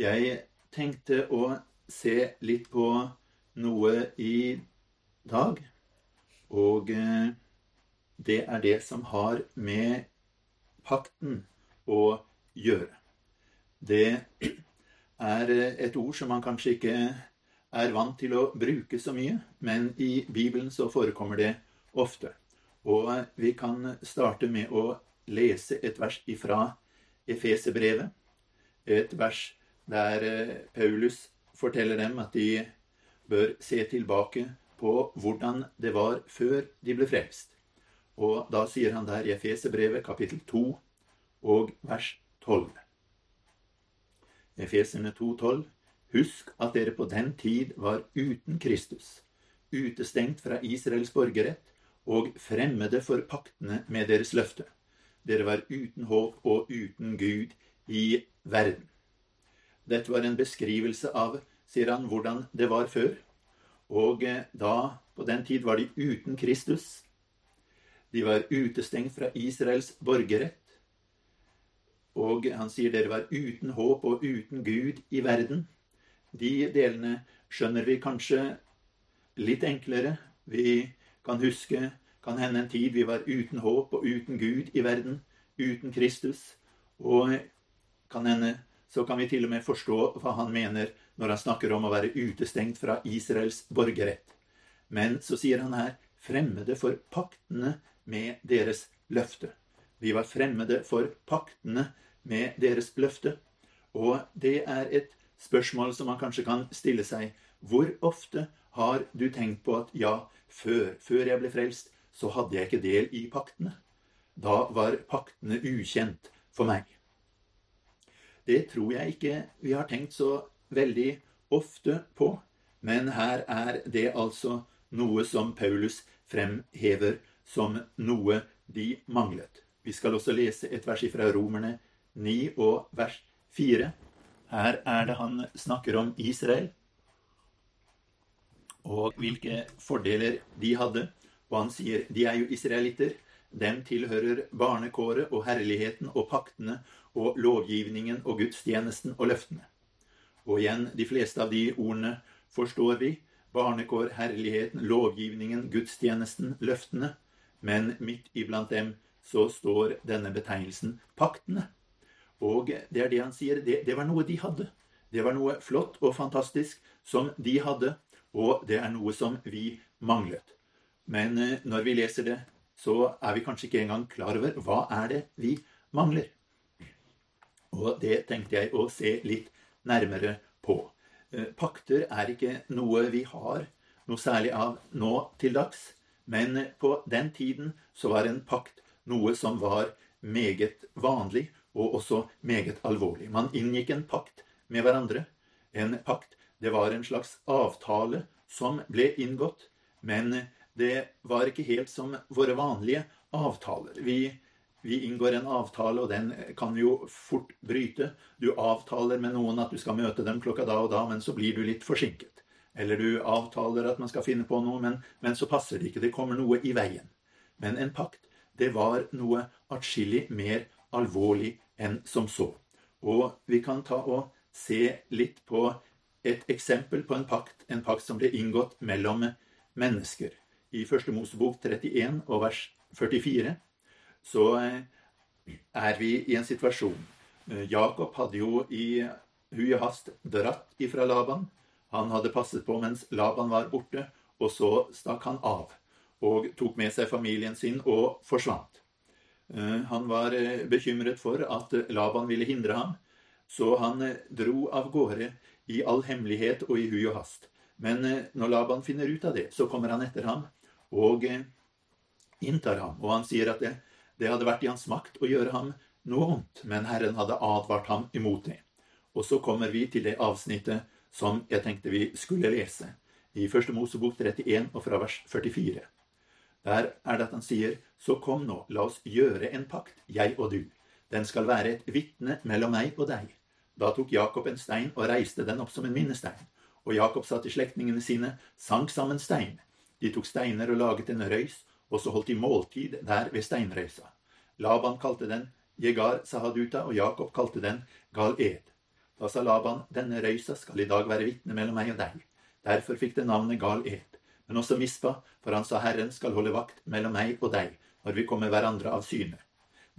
Jeg tenkte å se litt på noe i dag, og eh, det er det som har med pakten å gjøre. Det er et ord som man kanskje ikke er vant til å bruke så mye, men i Bibelen så forekommer det ofte. Og vi kan starte med å lese et vers ifra Efeserbrevet. Et vers der eh, Paulus forteller dem at de bør se tilbake på hvordan det var før de ble frelst. Og da sier han der i Efeserbrevet kapittel 2 og vers 12. Efeserne 2,12. Husk at dere på den tid var uten Kristus, utestengt fra Israels borgerrett og fremmede for paktene med deres løfte. Dere var uten håp og uten Gud i verden. Dette var en beskrivelse av, sier han, hvordan det var før. Og eh, da, på den tid, var de uten Kristus. De var utestengt fra Israels borgerrett. Og han sier dere var uten håp og uten Gud i verden. De delene skjønner vi kanskje litt enklere. Vi kan huske kan hende en tid vi var uten håp og uten Gud i verden, uten Kristus. Og kan hende så kan vi til og med forstå hva han mener når han snakker om å være utestengt fra Israels borgerrett. Men så sier han her fremmede for paktene med deres løfte. Vi var fremmede for paktene med deres løfte. Og det er et spørsmål som man kanskje kan stille seg. Hvor ofte har du tenkt på at ja, før, før jeg ble frelst, så hadde jeg ikke del i paktene. Da var paktene ukjent for meg. Det tror jeg ikke vi har tenkt så veldig ofte på, men her er det altså noe som Paulus fremhever som noe de manglet. Vi skal også lese et vers fra Romerne 9 og vers 4. Her er det han snakker om Israel og hvilke fordeler de hadde. Og han sier de er jo israelitter. Dem tilhører barnekåret og herligheten og paktene og lovgivningen og gudstjenesten og løftene. Og igjen, de fleste av de ordene forstår vi. Barnekår, herligheten, lovgivningen, gudstjenesten, løftene. Men midt iblant dem så står denne betegnelsen paktene. Og det er det han sier. Det, det var noe de hadde. Det var noe flott og fantastisk som de hadde, og det er noe som vi manglet. Men eh, når vi leser det, så er vi kanskje ikke engang klar over hva er det vi mangler. Og det tenkte jeg å se litt nærmere på. Eh, pakter er ikke noe vi har noe særlig av nå til dags, men på den tiden så var en pakt noe som var meget vanlig og også meget alvorlig. Man inngikk en pakt med hverandre. En pakt, det var en slags avtale som ble inngått, men det var ikke helt som våre vanlige avtaler. Vi, vi, inngår en avtale, og den kan jo fort bryte. Du avtaler med noen at du skal møte dem klokka da og da, men så blir du litt forsinket. Eller du avtaler at man skal finne på noe, men, men så passer det ikke. Det kommer noe i veien. Men en pakt, det var noe atskillig mer alvorlig enn som så. Og vi kan ta og se litt på et eksempel på en pakt, en pakt som ble inngått mellom mennesker i Første Mosebok 31 og vers 44, så eh, er vi i en situasjon. Eh, Jakob hadde jo i hui og hast dratt ifra Laban. Han hadde passet på mens Laban var borte, og så stakk han av og tok med seg familien sin og forsvant. Eh, han var bekymret for at Laban ville hindre ham, så han dro av gårde i all hemmelighet og i hui og hast. Men når Laban finner ut av det, så kommer han etter ham og eh, inntar ham. Og han sier at det, det hadde vært i hans makt å gjøre ham noe vondt, men Herren hadde advart ham imot det. Og så kommer vi til det avsnittet som jeg tenkte vi skulle lese, i Første Mosebok 31 og fra vers 44. Der er det at han sier, Så kom nå, la oss gjøre en pakt, jeg og du. Den skal være et vitne mellom meg og deg. Da tok Jakob en stein og reiste den opp som en minnestein. Og Jakob sa til slektningene sine, sank sammen stein. De tok steiner og laget en røys, og så holdt de måltid der ved steinrøysa. Laban kalte den Jegar Sahaduta, og Jakob kalte den Gal-Ed. Da sa Laban, denne røysa skal i dag være vitne mellom meg og deg. Derfor fikk det navnet Gal Ed. Men også Mispa, for han sa Herren skal holde vakt mellom meg og deg når vi kommer hverandre av syne.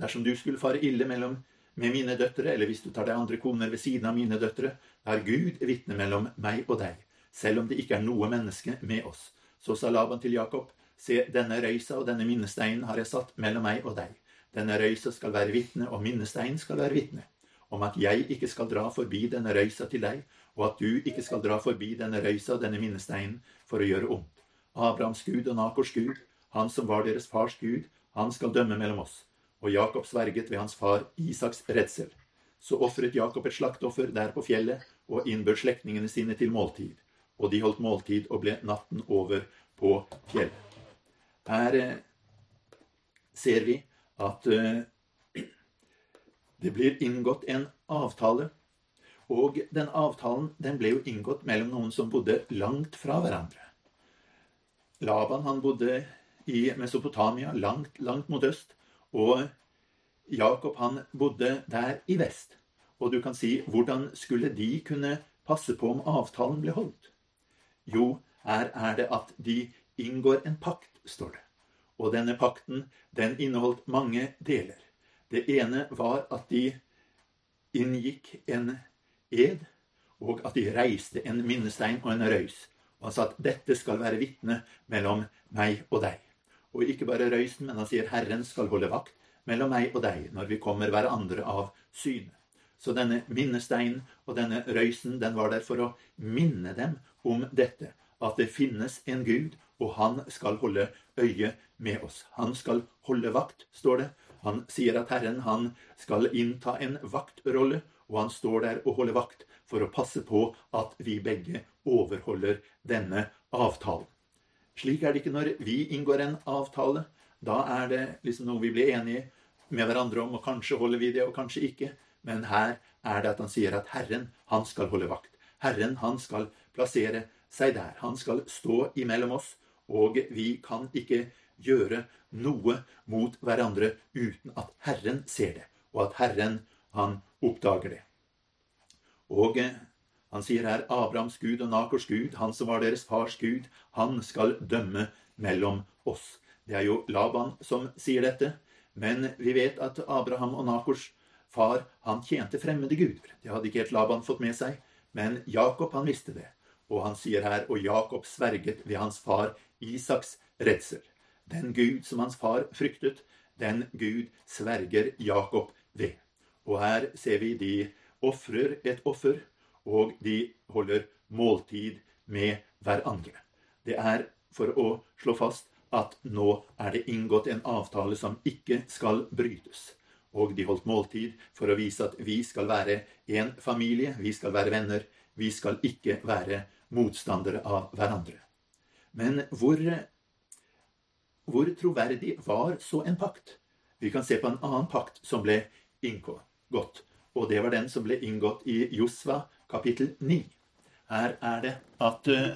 Dersom du skulle fare ille mellom med mine døtre, eller hvis du tar deg andre koner ved siden av mine døtre, da er Gud vitne mellom meg og deg, selv om det ikke er noe menneske med oss. Så sa Laban til Jakob, se, denne røysa og denne minnesteinen har jeg satt mellom meg og deg. Denne røysa skal være vitne, og minnesteinen skal være vitne, om at jeg ikke skal dra forbi denne røysa til deg, og at du ikke skal dra forbi denne røysa og denne minnesteinen for å gjøre ondt. Abrahams Gud og Nakors Gud, han som var deres fars Gud, han skal dømme mellom oss. Og Jakob sverget ved hans far Isaks redsel. Så ofret Jakob et slaktoffer der på fjellet og innbød slektningene sine til måltid. Og de holdt måltid og ble natten over på fjellet. Her eh, ser vi at eh, det blir inngått en avtale. Og den avtalen den ble jo inngått mellom noen som bodde langt fra hverandre. Laban han bodde i Mesopotamia, langt, langt mot øst. Og Jakob han bodde der i vest. Og du kan si hvordan skulle de kunne passe på om avtalen ble holdt? Jo, her er det at de inngår en pakt, står det. Og denne pakten, den inneholdt mange deler. Det ene var at de inngikk en ed, og at de reiste en minnestein og en røys. Og han sa at dette skal være vitne mellom meg og deg. Og ikke bare røysen, men han sier Herren skal holde vakt mellom meg og deg når vi kommer hverandre av syne. Så denne minnesteinen og denne røysen den var der for å minne dem om dette. At det finnes en Gud, og han skal holde øye med oss. Han skal holde vakt, står det. Han sier at Herren han skal innta en vaktrolle, og han står der og holder vakt for å passe på at vi begge overholder denne avtalen. Slik er det ikke når vi inngår en avtale. Da er det liksom noe vi blir enige med hverandre om, og kanskje holder vi det, og kanskje ikke. Men her er det at han sier at Herren, han skal holde vakt. Herren, han skal plassere seg der. Han skal stå imellom oss, og vi kan ikke gjøre noe mot hverandre uten at Herren ser det, og at Herren, han oppdager det. Og han sier her Abrahams Gud og Nakors Gud, han som var deres fars Gud, han skal dømme mellom oss. Det er jo Laban som sier dette, men vi vet at Abraham og Nakors far han tjente fremmede guder. Det hadde ikke helt Laban fått med seg, men Jakob han visste det. Og han sier her og Jakob sverget ved hans far Isaks redsel. Den Gud som hans far fryktet, den Gud sverger Jakob ved. Og her ser vi de ofrer et offer og de holder måltid med hverandre. Det er for å slå fast at nå er det inngått en avtale som ikke skal brytes. Og de holdt måltid for å vise at vi skal være en familie, vi skal være venner. Vi skal ikke være motstandere av hverandre. Men hvor, hvor troverdig var så en pakt? Vi kan se på en annen pakt som ble inngått. Og det var den som ble inngått i Josva kapittel 9. Her er det at uh,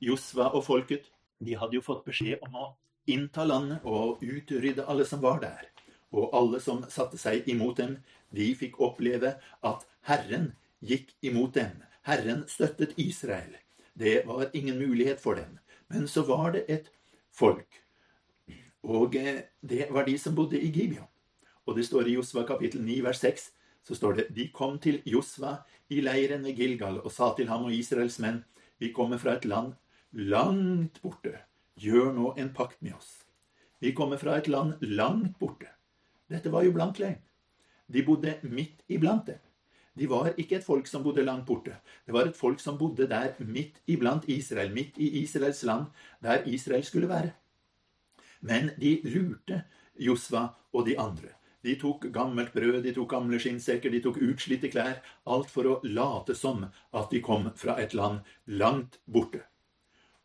Josva og folket de hadde jo fått beskjed om å innta landet og utrydde alle som var der. Og alle som satte seg imot dem, de fikk oppleve at Herren gikk imot dem. Herren støttet Israel. Det var ingen mulighet for dem. Men så var det et folk. Og eh, det var de som bodde i Gibeon. Og det står i Josva kapittel 9 vers 6 så står det de kom til Josva i leiren ved Gilgal og sa til ham og Israels menn, vi kommer fra et land langt borte, gjør nå en pakt med oss. Vi kommer fra et land langt borte. Dette var jo blank løgn. De bodde midt iblant dem. De var ikke et folk som bodde langt borte. Det var et folk som bodde der midt iblant Israel, midt i Israels land, der Israel skulle være. Men de lurte Josva og de andre. De tok gammelt brød, de tok gamle skinnsekker, de tok utslitte klær. Alt for å late som at de kom fra et land langt borte.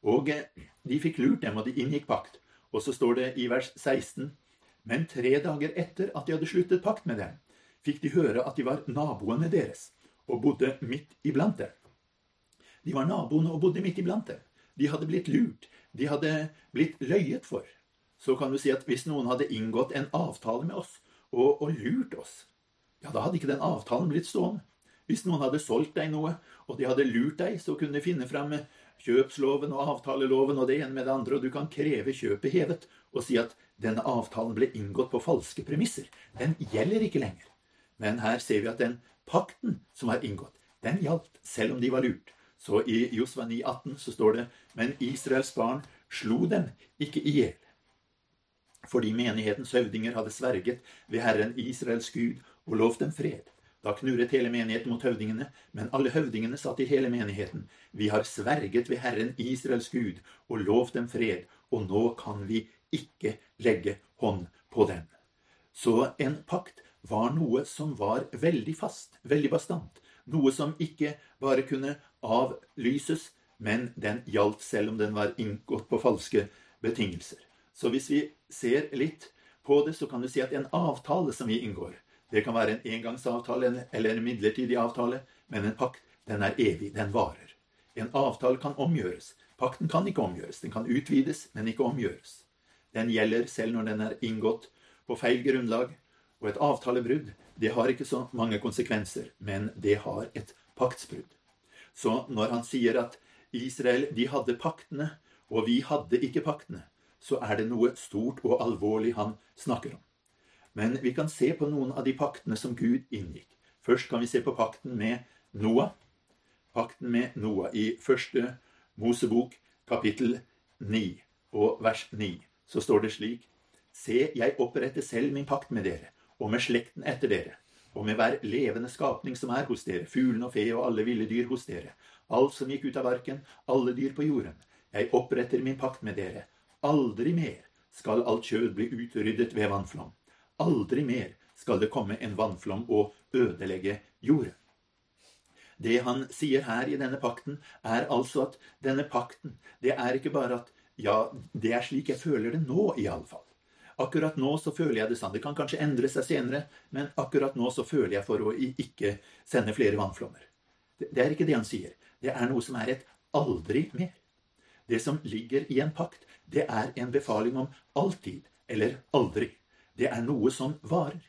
Og eh, de fikk lurt dem, og de inngikk pakt. Og så står det i vers 16.: Men tre dager etter at de hadde sluttet pakt med dem, fikk de høre at de var naboene deres og bodde midt iblant dem. De var naboene og bodde midt iblant dem. De hadde blitt lurt. De hadde blitt løyet for. Så kan du si at hvis noen hadde inngått en avtale med oss, og, og lurt oss, ja, da hadde ikke den avtalen blitt stående. Hvis noen hadde solgt deg noe, og de hadde lurt deg, så kunne de finne fram kjøpsloven og avtaleloven og det ene med det andre, og du kan kreve kjøpet hevet og si at denne avtalen ble inngått på falske premisser. Den gjelder ikke lenger. Men her ser vi at den pakten som var inngått, den gjaldt, selv om de var lurt. Så i Josva 9,18 så står det Men Israels barn slo dem ikke i hjel. Fordi menighetens høvdinger hadde sverget ved Herren Israels Gud og lovt dem fred. Da knurret hele menigheten mot høvdingene, men alle høvdingene sa til hele menigheten, Vi har sverget ved Herren Israels Gud og lovt dem fred, og nå kan vi ikke legge hånd på den. Så en pakt var noe som var veldig fast, veldig bastant. Noe som ikke bare kunne avlyses, men den gjaldt selv om den var inngått på falske betingelser. Så hvis vi ser litt på det, så kan du si at en avtale som vi inngår, det kan være en engangsavtale eller en midlertidig avtale, men en pakt den er evig, den varer. En avtale kan omgjøres. Pakten kan ikke omgjøres. Den kan utvides, men ikke omgjøres. Den gjelder selv når den er inngått på feil grunnlag. Og et avtalebrudd det har ikke så mange konsekvenser, men det har et paktsbrudd. Så når han sier at Israel de hadde paktene, og vi hadde ikke paktene, så er det noe stort og alvorlig han snakker om. Men vi kan se på noen av de paktene som Gud inngikk. Først kan vi se på pakten med Noah. Pakten med Noah i første Mosebok kapittel 9 og vers 9. Så står det slik Se, jeg oppretter selv min pakt med dere, og med slekten etter dere, og med hver levende skapning som er hos dere, fuglene og fe og alle ville dyr hos dere, alt som gikk ut av arken, alle dyr på jorden. Jeg oppretter min pakt med dere. Aldri mer skal alt kjød bli utryddet ved vannflom. Aldri mer skal det komme en vannflom og ødelegge jorden. Det han sier her i denne pakten, er altså at denne pakten, det er ikke bare at ja, det er slik jeg føler det nå, iallfall. Akkurat nå så føler jeg det sånn. Det kan kanskje endre seg senere, men akkurat nå så føler jeg for å ikke sende flere vannflommer. Det er ikke det han sier. Det er noe som er et aldri mer. Det som ligger i en pakt, det er en befaling om alltid eller aldri. Det er noe som varer.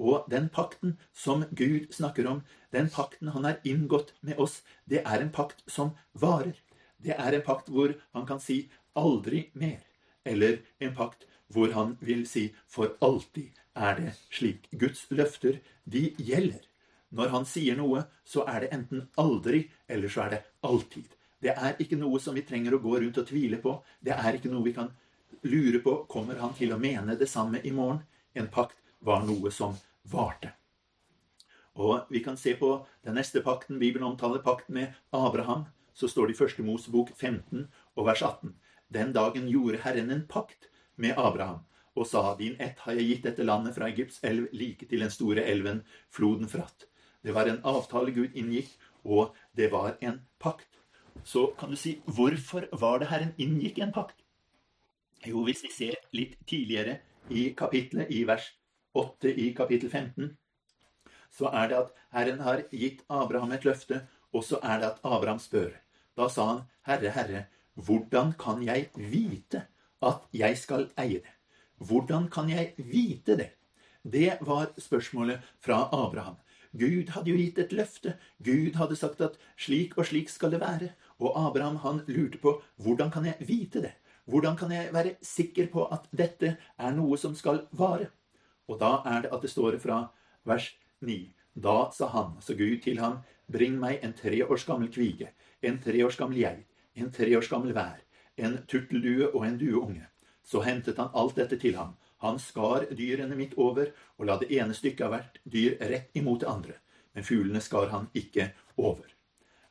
Og den pakten som Gud snakker om, den pakten han har inngått med oss, det er en pakt som varer. Det er en pakt hvor han kan si 'aldri mer', eller en pakt hvor han vil si 'for alltid er det slik'. Guds løfter, de gjelder. Når han sier noe, så er det enten aldri, eller så er det alltid. Det er ikke noe som vi trenger å gå rundt og tvile på. Det er ikke noe vi kan lure på. Kommer han til å mene det samme i morgen? En pakt var noe som varte. Og Vi kan se på den neste pakten. Bibelen omtaler pakten med Abraham. Så står det i første Mosebok 15 og vers 18. Den dagen gjorde Herren en pakt med Abraham og sa, Din ett har jeg gitt dette landet fra Egypts elv like til den store elven, floden Fratt. Det var en avtale Gud inngikk, og det var en pakt. Så kan du si, hvorfor var det Herren inngikk en pakt? Jo, hvis vi ser litt tidligere i kapittelet, i vers 8 i kapittel 15, så er det at Herren har gitt Abraham et løfte, og så er det at Abraham spør. Da sa han, Herre, Herre, hvordan kan jeg vite at jeg skal eie det? Hvordan kan jeg vite det? Det var spørsmålet fra Abraham. Gud hadde jo gitt et løfte. Gud hadde sagt at slik og slik skal det være. Og Abraham han lurte på hvordan kan jeg vite det? Hvordan kan jeg være sikker på at dette er noe som skal vare? Og da er det at det står fra vers 9. Da sa han, altså Gud til ham, bring meg en tre års gammel kvige, en tre års gammel geit, en tre års gammel vær, en turteldue og en dueunge. Så hentet han alt dette til ham. Han skar dyrene midt over og la det ene stykket av hvert dyr rett imot det andre. Men fuglene skar han ikke over.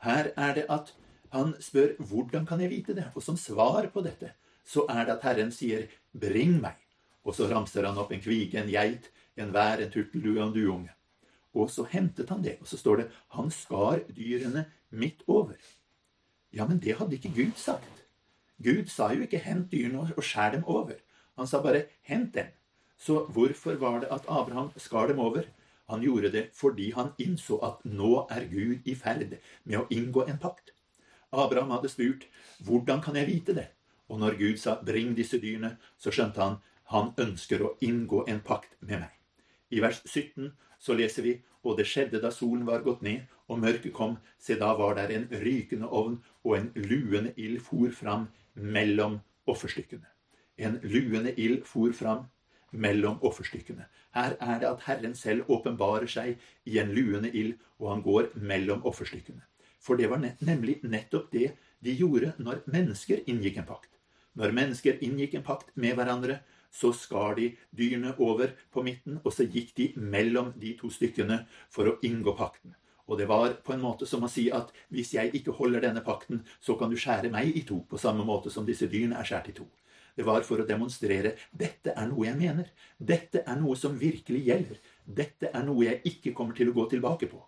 Her er det at han spør hvordan kan jeg vite det? Og som svar på dette så er det at Herren sier 'bring meg'. Og så ramser han opp en kvige, en geit, en vær, en turteldue og en duunge. Og så hentet han det, og så står det 'han skar dyrene midt over'. Ja, men det hadde ikke Gud sagt. Gud sa jo ikke 'hent dyrene og skjær dem over'. Han sa bare 'hent dem'. Så hvorfor var det at Abraham skar dem over? Han gjorde det fordi han innså at nå er Gud i ferd med å inngå en pakt. Abraham hadde spurt 'Hvordan kan jeg vite det?' Og når Gud sa 'bring disse dyrene', så skjønte han han ønsker å inngå en pakt med meg. I vers 17 så leser vi og det skjedde da solen var gått ned og mørket kom, se da var der en rykende ovn, og en luende ild for fram mellom offerstykkene. En luende ild for fram mellom offerstykkene. Her er det at Herren selv åpenbarer seg i en luende ild, og han går mellom offerstykkene. For det var nemlig nettopp det de gjorde når mennesker inngikk en pakt. Når mennesker inngikk en pakt med hverandre, så skar de dyrene over på midten, og så gikk de mellom de to stykkene for å inngå pakten. Og det var på en måte som å si at hvis jeg ikke holder denne pakten, så kan du skjære meg i to, på samme måte som disse dyrene er skåret i to. Det var for å demonstrere dette er noe jeg mener. Dette er noe som virkelig gjelder. Dette er noe jeg ikke kommer til å gå tilbake på.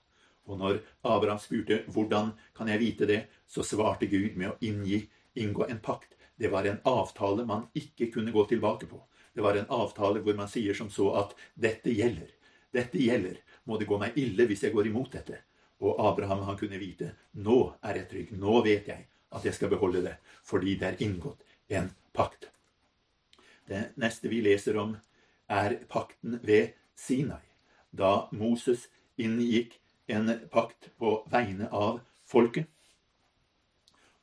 Og når Abraham spurte hvordan kan jeg vite det, så svarte Gud med å inngi, inngå en pakt. Det var en avtale man ikke kunne gå tilbake på. Det var en avtale hvor man sier som så at dette gjelder. Dette gjelder. Må det gå meg ille hvis jeg går imot dette? Og Abraham han kunne vite nå er jeg trygg. Nå vet jeg at jeg skal beholde det, fordi det er inngått en pakt. Det neste vi leser om, er pakten ved Sinai, da Moses inngikk en pakt på vegne av folket.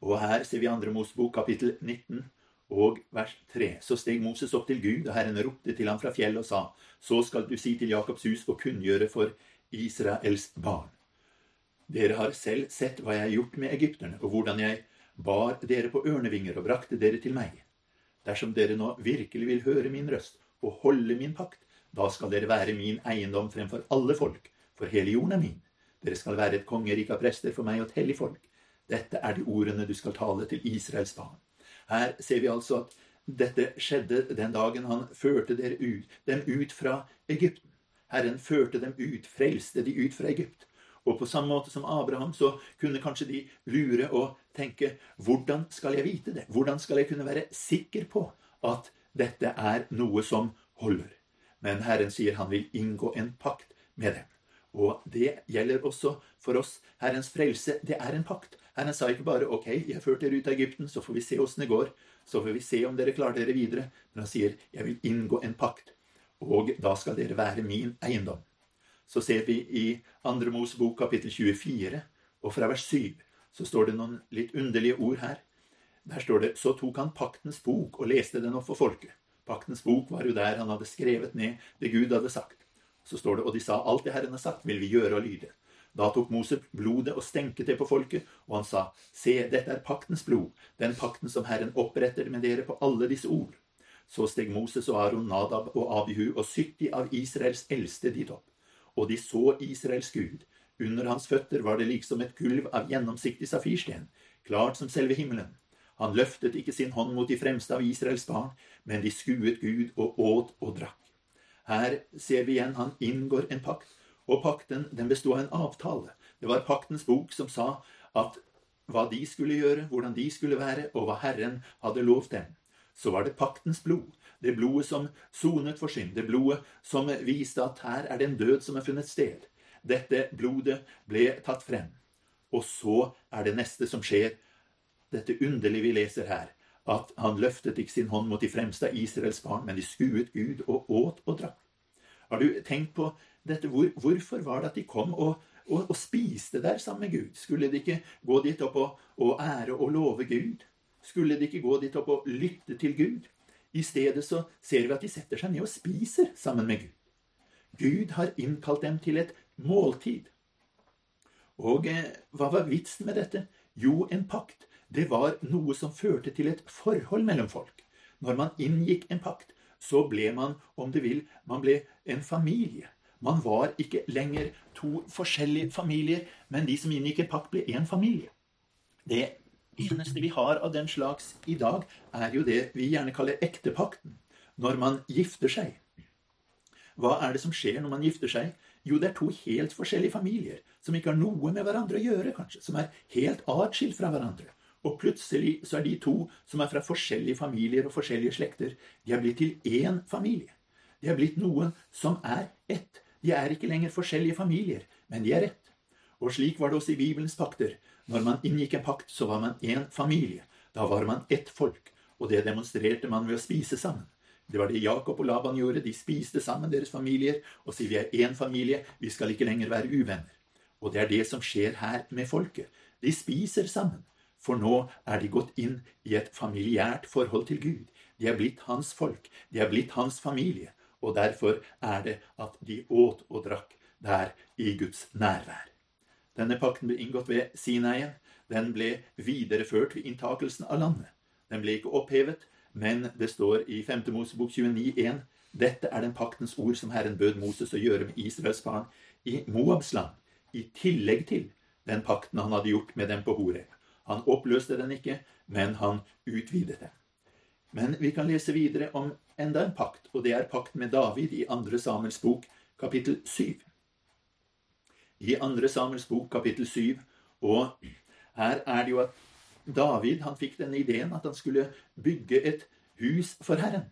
Og her ser vi andre Mosebok, kapittel 19 og vers 3. Så steg Moses opp til Gud, og Herren ropte til ham fra fjellet og sa:" Så skal du si til Jakobs hus og kunngjøre for Israels barn. Dere har selv sett hva jeg har gjort med egypterne, og hvordan jeg bar dere på ørnevinger og brakte dere til meg. Dersom dere nå virkelig vil høre min røst og holde min pakt, da skal dere være min eiendom fremfor alle folk, for hele jorden er min. Dere skal være et kongerike av prester for meg og et hellig folk. Dette er de ordene du skal tale til Israels barn. Her ser vi altså at dette skjedde den dagen han førte ut, dem ut fra Egypten. Herren førte dem ut, frelste de ut fra Egypt. Og på samme måte som Abraham så kunne kanskje de lure og tenke hvordan skal jeg vite det? Hvordan skal jeg kunne være sikker på at dette er noe som holder? Men Herren sier han vil inngå en pakt med dem. Og det gjelder også for oss. Herrens frelse, det er en pakt. Herren sa ikke bare 'OK, jeg førte dere ut av Egypten, så får vi se åssen det går'. Så får vi se om dere klarer dere videre. Men han sier 'Jeg vil inngå en pakt', og da skal dere være min eiendom. Så ser vi i Andre Mosebok kapittel 24, og fra vers 7, så står det noen litt underlige ord her. Der står det 'Så tok han paktens bok og leste den opp for folket'. Paktens bok var jo der han hadde skrevet ned det Gud hadde sagt. Så står det, og de sa, alt det Herren har sagt, vil vi gjøre og lyde. Da tok Mose blodet og stenket det på folket, og han sa, se, dette er paktens blod, den pakten som Herren oppretter med dere på alle disse ord. Så steg Moses og Aron, Nadab og Abihu og 70 av Israels eldste dit opp. Og de så Israels Gud. Under hans føtter var det liksom et gulv av gjennomsiktig safirsten, klart som selve himmelen. Han løftet ikke sin hånd mot de fremste av Israels barn, men de skuet Gud og åt og drakk. Her ser vi igjen han inngår en pakt, og pakten den bestod av en avtale. Det var paktens bok som sa at hva de skulle gjøre, hvordan de skulle være, og hva Herren hadde lovt dem. Så var det paktens blod. Det blodet som sonet for synd. Det blodet som viste at her er det en død som er funnet sted. Dette blodet ble tatt frem. Og så er det neste som skjer, dette underlige vi leser her at han løftet ikke sin hånd mot de fremste av Israels barn, men de skuet Gud og åt og drakk. Har du tenkt på dette? Hvor, hvorfor var det at de kom og, og, og, spiste der sammen med Gud? Skulle de ikke gå dit opp og, og ære og love Gud? Skulle de ikke gå dit opp og lytte til Gud? I stedet så ser vi at de setter seg ned og spiser sammen med Gud. Gud har innkalt dem til et måltid. Og eh, hva var vitsen med dette? Jo, en pakt det var noe som førte til et forhold mellom folk. Når man inngikk en pakt, så ble man, om du vil, man ble en familie. Man var ikke lenger to forskjellige familier, men de som inngikk en pakt, ble én familie. Det eneste vi har av den slags i dag, er jo det vi gjerne kaller ektepakten. Når man gifter seg. Hva er det som skjer når man gifter seg? Jo, det er to helt forskjellige familier som ikke har noe med hverandre å gjøre, kanskje. Som er helt atskilt fra hverandre. Og plutselig så er de to som er fra forskjellige familier og forskjellige slekter, de er blitt til én familie. De er blitt noe som er ett. De er ikke lenger forskjellige familier, men de er ett. Og slik var det også i Bibelens pakter. Når man inngikk en pakt, så var man én familie. Da var man ett folk. Og det demonstrerte man ved å spise sammen. Det var det Jakob og Laban gjorde. De spiste sammen deres familier og sier vi er én familie, vi skal ikke lenger være uvenner. Og det er det som skjer her med folket. De spiser sammen. For nå er de gått inn i et familiært forhold til Gud. De er blitt hans folk. De er blitt hans familie. Og derfor er det at de åt og drakk der i Guds nærvær. Denne pakten ble inngått ved Sinaien. Den ble videreført ved inntakelsen av landet. Den ble ikke opphevet, men det står i 5. Mosebok 29,1.: Dette er den paktens ord som Herren bød Moses å gjøre med Israels barn i Moabs land, i tillegg til den pakten han hadde gjort med dem på Horeb. Han oppløste den ikke, men han utvidet den. Men vi kan lese videre om enda en pakt, og det er pakten med David i 2. Samuels bok, kapittel 7. I 2. Samuels bok, kapittel 7, og her er det jo at David han fikk denne ideen at han skulle bygge et hus for Herren.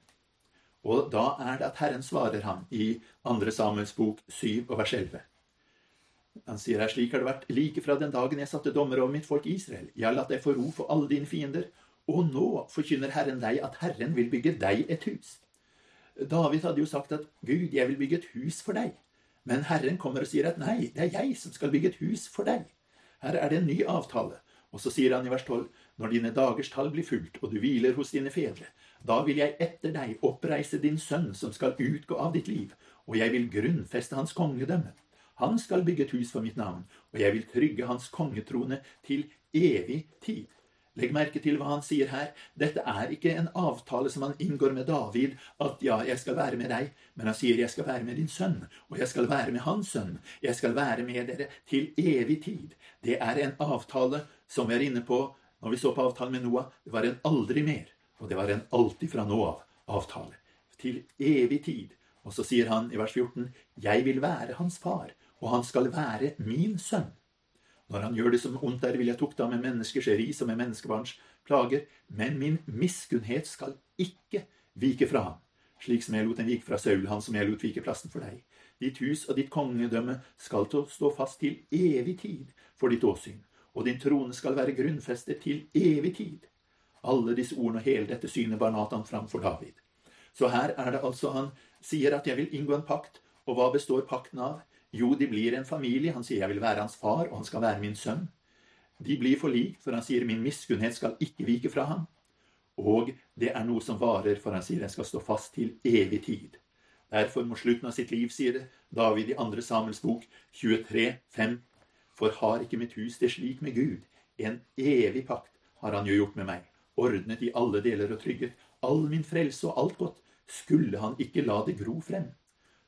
Og da er det at Herren svarer ham i 2. Samuels bok 7 og vers 11. Han sier her slik har det vært like fra den dagen jeg satte dommer over mitt folk Israel. Jeg har latt deg få ro for alle dine fiender. Og nå forkynner Herren deg at Herren vil bygge deg et hus. David hadde jo sagt at Gud, jeg vil bygge et hus for deg. Men Herren kommer og sier at nei, det er jeg som skal bygge et hus for deg. Her er det en ny avtale. Og så sier han i vers 12.: Når dine dagers tall blir fulgt, og du hviler hos dine fedre, da vil jeg etter deg oppreise din sønn som skal utgå av ditt liv, og jeg vil grunnfeste hans kongedømme. Han skal bygge et hus for mitt navn, og jeg vil trygge hans kongetrone til evig tid. Legg merke til hva han sier her. Dette er ikke en avtale som han inngår med David, at ja, jeg skal være med deg, men han sier jeg skal være med din sønn, og jeg skal være med hans sønn. Jeg skal være med dere til evig tid. Det er en avtale som vi er inne på når vi så på avtalen med Noah. Det var en aldri mer, og det var en alltid fra nå av-avtale. Til evig tid. Og så sier han i vers 14.: Jeg vil være hans far, og han skal være min sønn. Når han gjør det som ondt er, vil jeg tukte ham med menneskers ris og med menneskebarns plager. Men min miskunnhet skal ikke vike fra ham, slik som jeg lot den vike fra Saul, han som jeg lot vike plassen for deg. Ditt hus og ditt kongedømme skal stå fast til evig tid for ditt åsyn, og din trone skal være grunnfestet til evig tid. Alle disse ordene og hele dette synet bar Natan fram for David. Så her er det altså han sier at jeg vil inngå en pakt, og hva består pakten av? Jo, de blir en familie. Han sier jeg vil være hans far, og han skal være min sønn. De blir forlikt, for han sier min miskunnhet skal ikke vike fra ham. Og det er noe som varer, for han sier den skal stå fast til evig tid. Derfor mot slutten av sitt liv, sier det David i 2. Samuels bok 23, 5. For har ikke mitt hus det slik med Gud? En evig pakt har han jo gjort med meg, ordnet i alle deler og trygget. All min frelse og alt godt. Skulle han ikke la det gro frem?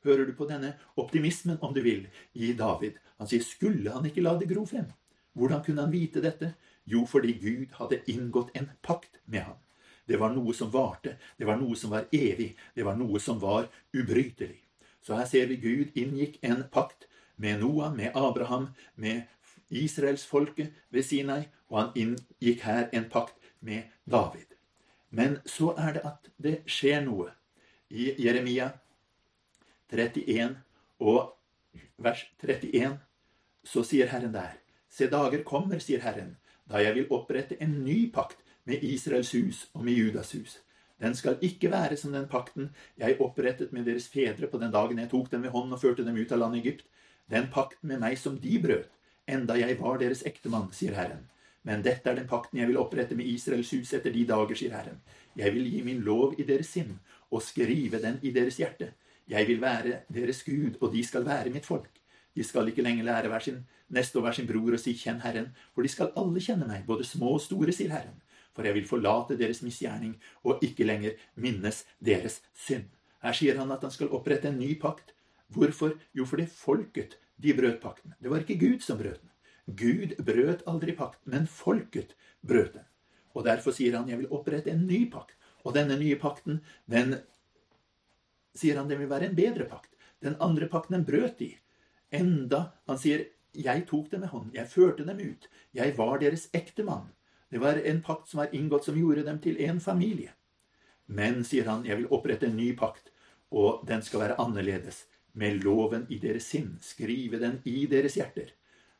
Hører du på denne optimismen, om du vil, i David. Han sier, skulle han ikke la det gro frem? Hvordan kunne han vite dette? Jo, fordi Gud hadde inngått en pakt med ham. Det var noe som varte, det var noe som var evig, det var noe som var ubrytelig. Så her ser vi Gud inngikk en pakt med Noah, med Abraham, med israelsfolket ved Sinai, og han inngikk her en pakt med David. Men så er det at det skjer noe. I Jeremia 31 og vers 31, så sier Herren der Se, dager kommer, sier Herren, da jeg vil opprette en ny pakt med Israels hus og med Judas hus. Den skal ikke være som den pakten jeg opprettet med deres fedre på den dagen jeg tok dem ved hånden og førte dem ut av landet Egypt. Den pakten med meg som de brøt, enda jeg var deres ektemann, sier Herren. Men dette er den pakten jeg vil opprette med Israels hus etter de dager, sier Herren. Jeg vil gi min lov i deres sinn og skrive den i deres hjerte. Jeg vil være deres Gud, og de skal være mitt folk. De skal ikke lenger lære hver sin neste og hver sin bror å si 'kjenn Herren', for de skal alle kjenne meg, både små og store, sier Herren. For jeg vil forlate deres misgjerning og ikke lenger minnes deres synd. Her sier han at han skal opprette en ny pakt. Hvorfor? Jo, fordi folket de brøt pakten. Det var ikke Gud som brøt den. Gud brøt aldri pakten, men folket brøt den. Og Derfor sier han jeg vil opprette en ny pakt. Og denne nye pakten den sier han det vil være en bedre pakt. Den andre pakten den brøt de. Enda han sier jeg tok dem med hånd, jeg førte dem ut, jeg var deres ektemann. Det var en pakt som var inngått som gjorde dem til en familie. Men, sier han, jeg vil opprette en ny pakt, og den skal være annerledes. Med loven i deres sinn, skrive den i deres hjerter.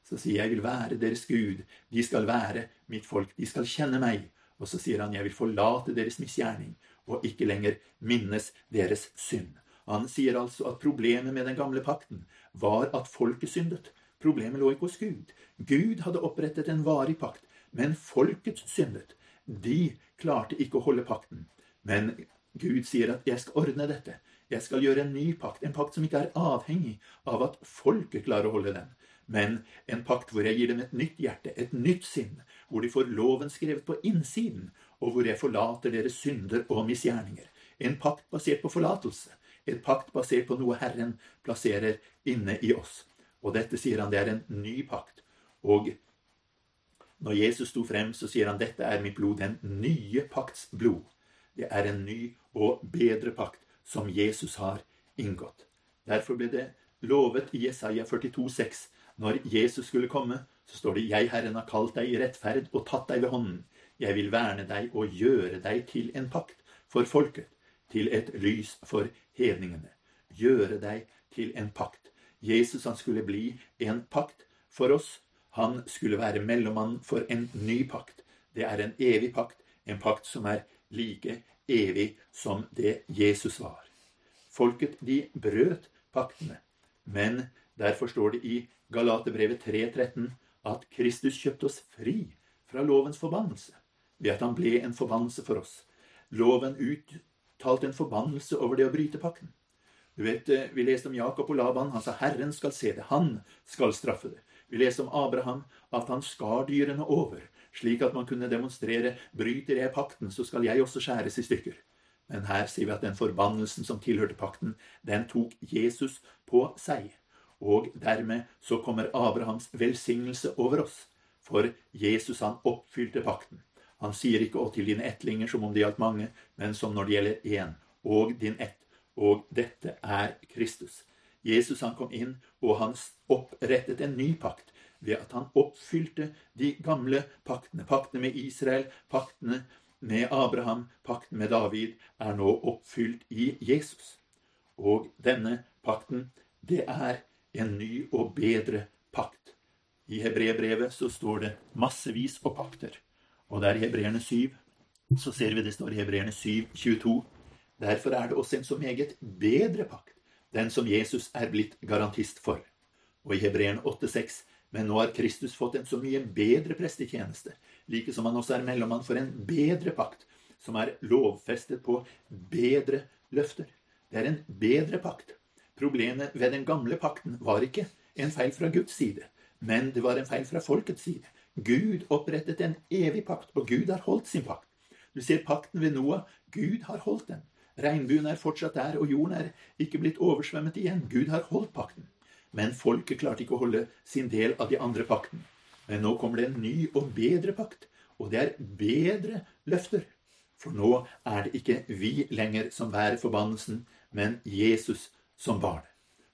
Så sier jeg vil være deres Gud, de skal være mitt folk, de skal kjenne meg. Og så sier han jeg vil forlate deres misgjerning og ikke lenger minnes deres synd. Han sier altså at problemet med den gamle pakten var at folket syndet. Problemet lå ikke hos Gud. Gud hadde opprettet en varig pakt, men folket syndet. De klarte ikke å holde pakten. Men Gud sier at 'jeg skal ordne dette'. Jeg skal gjøre en ny pakt. En pakt som ikke er avhengig av at folket klarer å holde den. Men en pakt hvor jeg gir dem et nytt hjerte, et nytt sinn. Hvor de får loven skrevet på innsiden, og hvor jeg forlater deres synder og misgjerninger. En pakt basert på forlatelse. En pakt basert på noe Herren plasserer inne i oss. Og dette sier han det er en ny pakt. Og når Jesus sto frem, så sier han dette er mitt blod, den nye pakts blod. Det er en ny og bedre pakt som Jesus har inngått. Derfor ble det lovet i Jesaja 42, 42,6 når Jesus skulle komme, så står det 'Jeg, Herren, har kalt deg i rettferd og tatt deg ved hånden'. 'Jeg vil verne deg og gjøre deg til en pakt for folket, til et lys for hedningene'. Gjøre deg til en pakt. Jesus han skulle bli en pakt for oss. Han skulle være mellommann for en ny pakt. Det er en evig pakt, en pakt som er like evig som det Jesus var. Folket, de brøt paktene. Men derfor står det i Galaterbrevet 3.13 at Kristus kjøpte oss fri fra lovens forbannelse ved at han ble en forbannelse for oss. Loven uttalte en forbannelse over det å bryte pakten. Du vet, eh, Vi leste om Jakob og Laban. Han sa 'Herren skal se det. Han skal straffe det'. Vi leste om Abraham, at han skar dyrene over, slik at man kunne demonstrere 'Bryter jeg pakten, så skal jeg også skjæres i stykker'. Men her sier vi at den forbannelsen som tilhørte pakten, den tok Jesus på seg. Og dermed så kommer Abrahams velsignelse over oss. For Jesus han oppfylte pakten. Han sier ikke 'og til dine ettlinger' som om det gjaldt mange, men som når det gjelder én. Og din ett. Og dette er Kristus. Jesus han kom inn, og han opprettet en ny pakt ved at han oppfylte de gamle paktene. Paktene med Israel, paktene med Abraham, pakten med David, er nå oppfylt i Jesus. Og denne pakten, det er en ny og bedre pakt. I hebreerbrevet så står det massevis av pakter. Og det er Hebreerne 7. Så ser vi det står i Hebreerne 7, 22. Derfor er det også en så meget bedre pakt, den som Jesus er blitt garantist for. Og i Hebreerne 8,6.: Men nå har Kristus fått en så mye bedre prestetjeneste, like som han også er mellommann for en bedre pakt, som er lovfestet på bedre løfter. Det er en bedre pakt. Problemet ved den gamle pakten var ikke en feil fra Guds side, men det var en feil fra folkets side. Gud opprettet en evig pakt, og Gud har holdt sin pakt. Du ser pakten ved Noah. Gud har holdt den. Regnbuen er fortsatt der, og jorden er ikke blitt oversvømmet igjen. Gud har holdt pakten. Men folket klarte ikke å holde sin del av de andre pakten. Men nå kommer det en ny og bedre pakt, og det er bedre løfter. For nå er det ikke vi lenger som bærer forbannelsen, men Jesus som barn.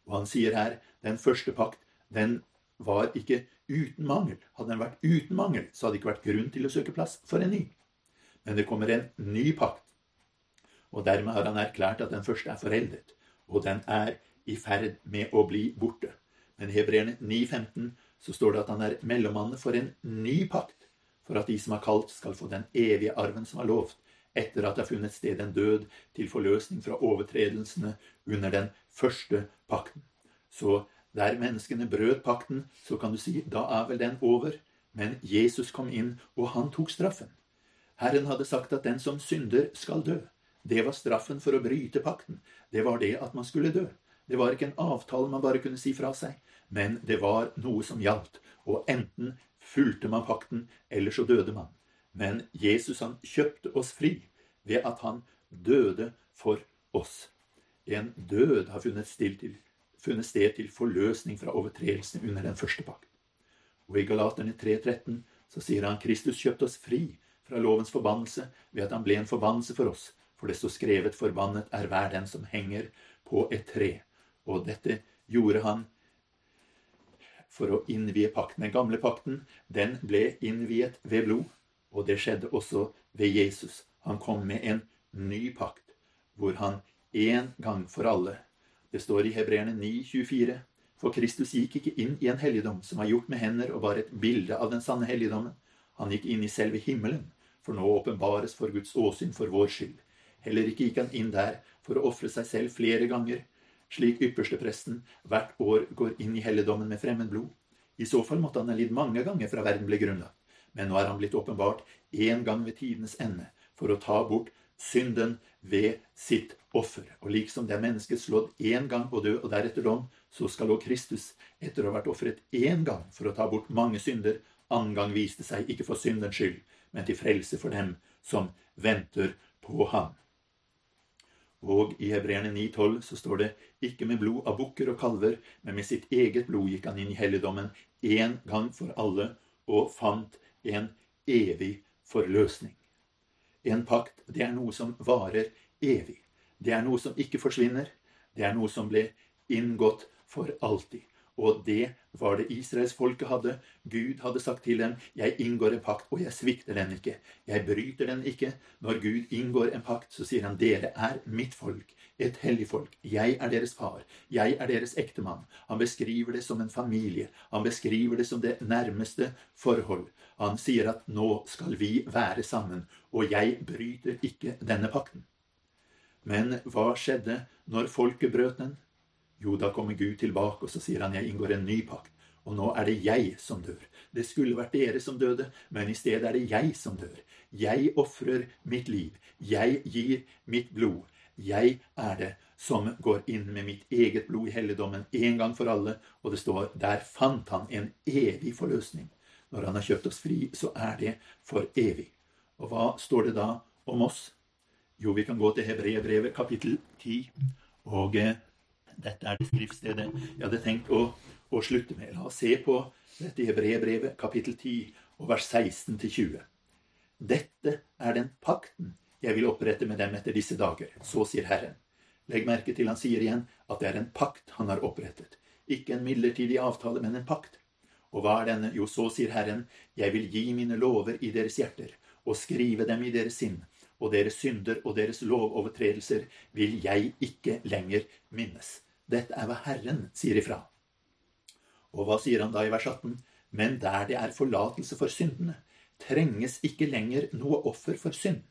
Og han sier her den første pakt den var ikke uten mangel. Hadde den vært uten mangel, så hadde det ikke vært grunn til å søke plass for en ny. Men det kommer en ny pakt. Og dermed har han erklært at den første er foreldet, og den er i ferd med å bli borte. Men i Hebreerne 9,15 så står det at han er mellommann for en ny pakt, for at de som er kalt, skal få den evige arven som er lovt, etter at det har funnet sted en død til forløsning fra overtredelsene under den første pakten. Så der menneskene brøt pakten, så kan du si da er vel den over. Men Jesus kom inn, og han tok straffen. Herren hadde sagt at den som synder, skal dø. Det var straffen for å bryte pakten. Det var det at man skulle dø. Det var ikke en avtale man bare kunne si fra seg, men det var noe som gjaldt. Og enten fulgte man pakten, eller så døde man. Men Jesus han kjøpte oss fri ved at han døde for oss. En død har funnet, til, funnet sted til forløsning fra overtredelsene under den første pakt. Og i Galaterne 3,13 så sier han Kristus kjøpte oss fri fra lovens forbannelse ved at han ble en forbannelse for oss. For det står skrevet 'Forbannet er hver den som henger på et tre'. Og dette gjorde han for å innvie pakten. Den gamle pakten den ble innviet ved blod. Og det skjedde også ved Jesus. Han kom med en ny pakt, hvor han en gang for alle. Det står i Hebreerne 9,24. For Kristus gikk ikke inn i en helligdom som var gjort med hender og bare et bilde av den sanne helligdommen. Han gikk inn i selve himmelen, for nå åpenbares for Guds åsyn for vår skyld. Heller ikke gikk han inn der for å ofre seg selv flere ganger, slik ypperstepresten hvert år går inn i helligdommen med fremmed blod. I så fall måtte han ha lidd mange ganger fra verden ble grunnlagt. Men nå er han blitt åpenbart én gang ved tidens ende for å ta bort synden ved sitt offer. Og liksom det er mennesket slått én gang på død og deretter dom, så skal også Kristus, etter å ha vært ofret én gang for å ta bort mange synder, annen gang viste seg ikke for syndens skyld, men til frelse for dem som venter på ham. Og i Hebreerne 9,12 så står det ikke med blod av bukker og kalver, men med sitt eget blod gikk han inn i helligdommen én gang for alle og fant en evig forløsning. En pakt, det er noe som varer evig. Det er noe som ikke forsvinner. Det er noe som ble inngått for alltid. Og det var det israelsfolket hadde. Gud hadde sagt til dem, 'Jeg inngår en pakt, og jeg svikter den ikke.' 'Jeg bryter den ikke.' Når Gud inngår en pakt, så sier han, 'Dere er mitt folk, et hellig folk. Jeg er deres far. Jeg er deres ektemann.' Han beskriver det som en familie. Han beskriver det som det nærmeste forhold. Han sier at 'nå skal vi være sammen', og jeg bryter ikke denne pakten. Men hva skjedde når folket brøt den? Jo, da kommer Gud tilbake, og så sier han, 'Jeg inngår en ny pakt'. Og nå er det jeg som dør. Det skulle vært dere som døde, men i stedet er det jeg som dør. Jeg ofrer mitt liv. Jeg gir mitt blod. Jeg er det som går inn med mitt eget blod i helligdommen en gang for alle. Og det står der fant han en evig forløsning. Når han har kjøpt oss fri, så er det for evig. Og hva står det da om oss? Jo, vi kan gå til Hebreerbrevet kapittel 10. Og eh, dette er det skriftstedet jeg hadde tenkt å, å slutte med. La oss se på dette Hebreerbrevet, kapittel 10, og vers 16-20. Dette er den pakten jeg vil opprette med dem etter disse dager. Så sier Herren. Legg merke til han sier igjen at det er en pakt han har opprettet. Ikke en midlertidig avtale, men en pakt. Og hva er denne? Jo, så sier Herren, jeg vil gi mine lover i deres hjerter og skrive dem i deres sinn, og deres synder og deres lovovertredelser vil jeg ikke lenger minnes. Dette er hva Herren sier ifra. Og hva sier han da i vers 18? Men der det er forlatelse for syndene, trenges ikke lenger noe offer for synd.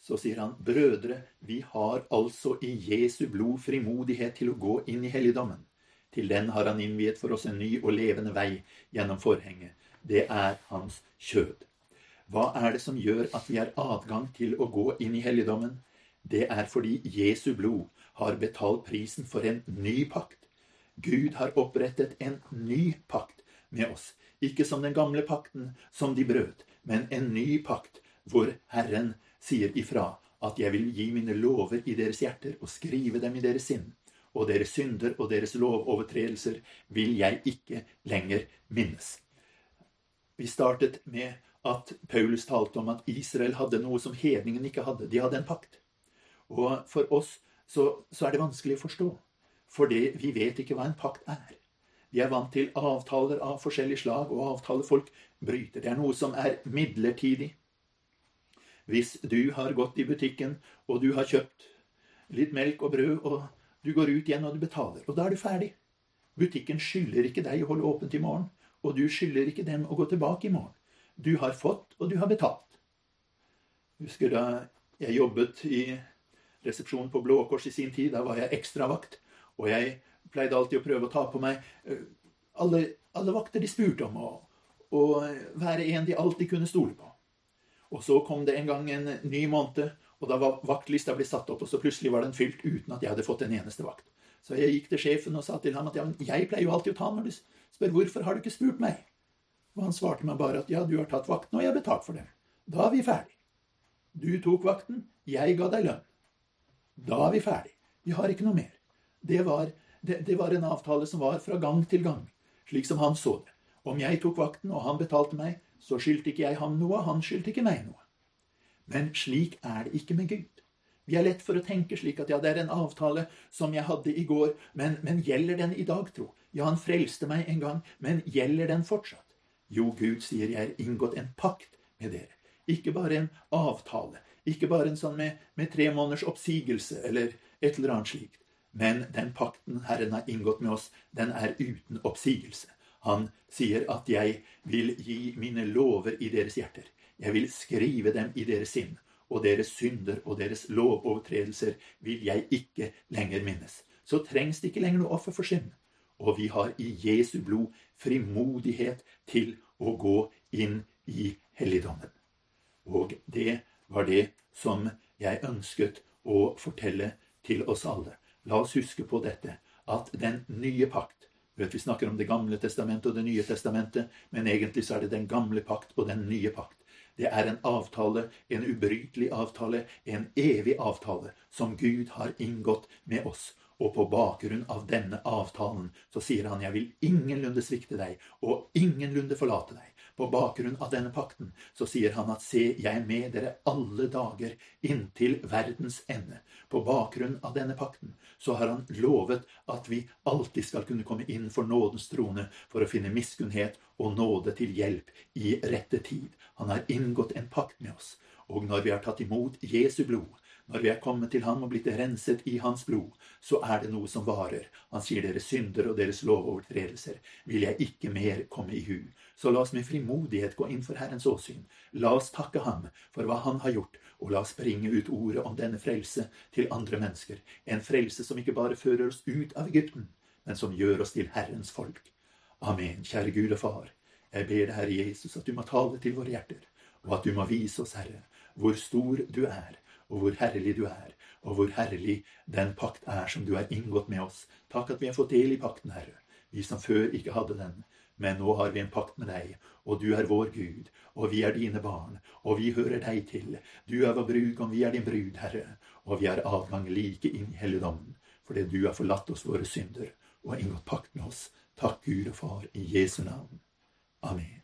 Så sier han, brødre, vi har altså i Jesu blod frimodighet til å gå inn i helligdommen. Til den har han innviet for oss en ny og levende vei gjennom forhenget. Det er hans kjød. Hva er det som gjør at vi har adgang til å gå inn i helligdommen? Det er fordi Jesu blod har betalt prisen for en ny pakt. Gud har opprettet en ny pakt med oss. Ikke som den gamle pakten som de brøt, men en ny pakt hvor Herren sier ifra at jeg vil gi mine lover i deres hjerter og skrive dem i deres sinn. Og deres synder og deres lovovertredelser vil jeg ikke lenger minnes. Vi startet med at Paulus talte om at Israel hadde noe som hedningen ikke hadde. De hadde en pakt. Og for oss så, så er det vanskelig å forstå. Fordi vi vet ikke hva en pakt er. Vi er vant til avtaler av forskjellig slag, og avtaler folk bryter. Det er noe som er midlertidig. Hvis du har gått i butikken, og du har kjøpt litt melk og brød, og du går ut igjen og du betaler, og da er du ferdig. Butikken skylder ikke deg å holde åpent i morgen, og du skylder ikke dem å gå tilbake i morgen. Du har fått, og du har betalt. Husker da jeg jobbet i resepsjonen på Blå Kors i sin tid. Da var jeg ekstravakt. Og jeg pleide alltid å prøve å ta på meg eh, alle, alle vakter de spurte om, og, og være en de alltid kunne stole på. Og så kom det en gang en ny måned, og da var vaktlista ble satt opp, og så plutselig var den fylt uten at jeg hadde fått en eneste vakt. Så jeg gikk til sjefen og sa til ham at ja, jeg pleier jo alltid å ta når du spør hvorfor har du ikke spurt meg. Og han svarte meg bare at ja, du har tatt vakten, og jeg har betalt for den. Da er vi ferdig. Du tok vakten, jeg ga deg lønn. Da er vi ferdig. Vi har ikke noe mer. Det var, det, det var en avtale som var fra gang til gang, slik som han så det. Om jeg tok vakten, og han betalte meg, så skyldte ikke jeg ham noe, han skyldte ikke meg noe. Men slik er det ikke med Gud. Vi er lett for å tenke slik at ja, det er en avtale som jeg hadde i går, men, men gjelder den i dag, tro? Ja, han frelste meg en gang, men gjelder den fortsatt? Jo, Gud sier jeg har inngått en pakt med dere. Ikke bare en avtale, ikke bare en sånn med, med tre måneders oppsigelse eller et eller annet slikt. Men den pakten Herren har inngått med oss, den er uten oppsigelse. Han sier at 'jeg vil gi mine lover i deres hjerter'. 'Jeg vil skrive dem i deres sinn', og deres synder og deres lovovertredelser vil jeg ikke lenger minnes. Så trengs det ikke lenger noe offer for synd. og vi har i Jesu blod frimodighet til å gå inn i helligdommen. Og det var det som jeg ønsket å fortelle til oss alle. La oss huske på dette, at den nye pakt vet, Vi snakker om Det gamle testamentet og Det nye testamentet, men egentlig så er det den gamle pakt og den nye pakt. Det er en avtale, en ubrytelig avtale, en evig avtale, som Gud har inngått med oss. Og på bakgrunn av denne avtalen så sier han, jeg vil ingenlunde svikte deg, og ingenlunde forlate deg. På bakgrunn av denne pakten så sier han at se, jeg er med dere alle dager inntil verdens ende. På bakgrunn av denne pakten så har han lovet at vi alltid skal kunne komme inn for nådens trone for å finne miskunnhet og nåde til hjelp i rette tid. Han har inngått en pakt med oss. Og når vi har tatt imot Jesu blod, når vi er kommet til ham og blitt renset i hans blod, så er det noe som varer. Han sier deres synder og deres lovovertredelser vil jeg ikke mer komme i hu. Så la oss med frimodighet gå inn for Herrens åsyn. La oss takke ham for hva han har gjort, og la oss bringe ut ordet om denne frelse til andre mennesker. En frelse som ikke bare fører oss ut av Egypten, men som gjør oss til Herrens folk. Amen, kjære Gud og Far. Jeg ber deg, Herre Jesus, at du må tale til våre hjerter, og at du må vise oss, Herre, hvor stor du er, og hvor herlig du er, og hvor herlig den pakt er som du har inngått med oss. Takk at vi har fått del i pakten, Herre, vi som før ikke hadde den. Men nå har vi en pakt med deg, og du er vår Gud, og vi er dine barn, og vi hører deg til. Du er vår brud, og vi er din brud, Herre, og vi har adgang like inn i helligdommen, fordi du har forlatt oss våre synder og inngått pakt med oss. Takk, Gud og Far, i Jesu navn. Amen.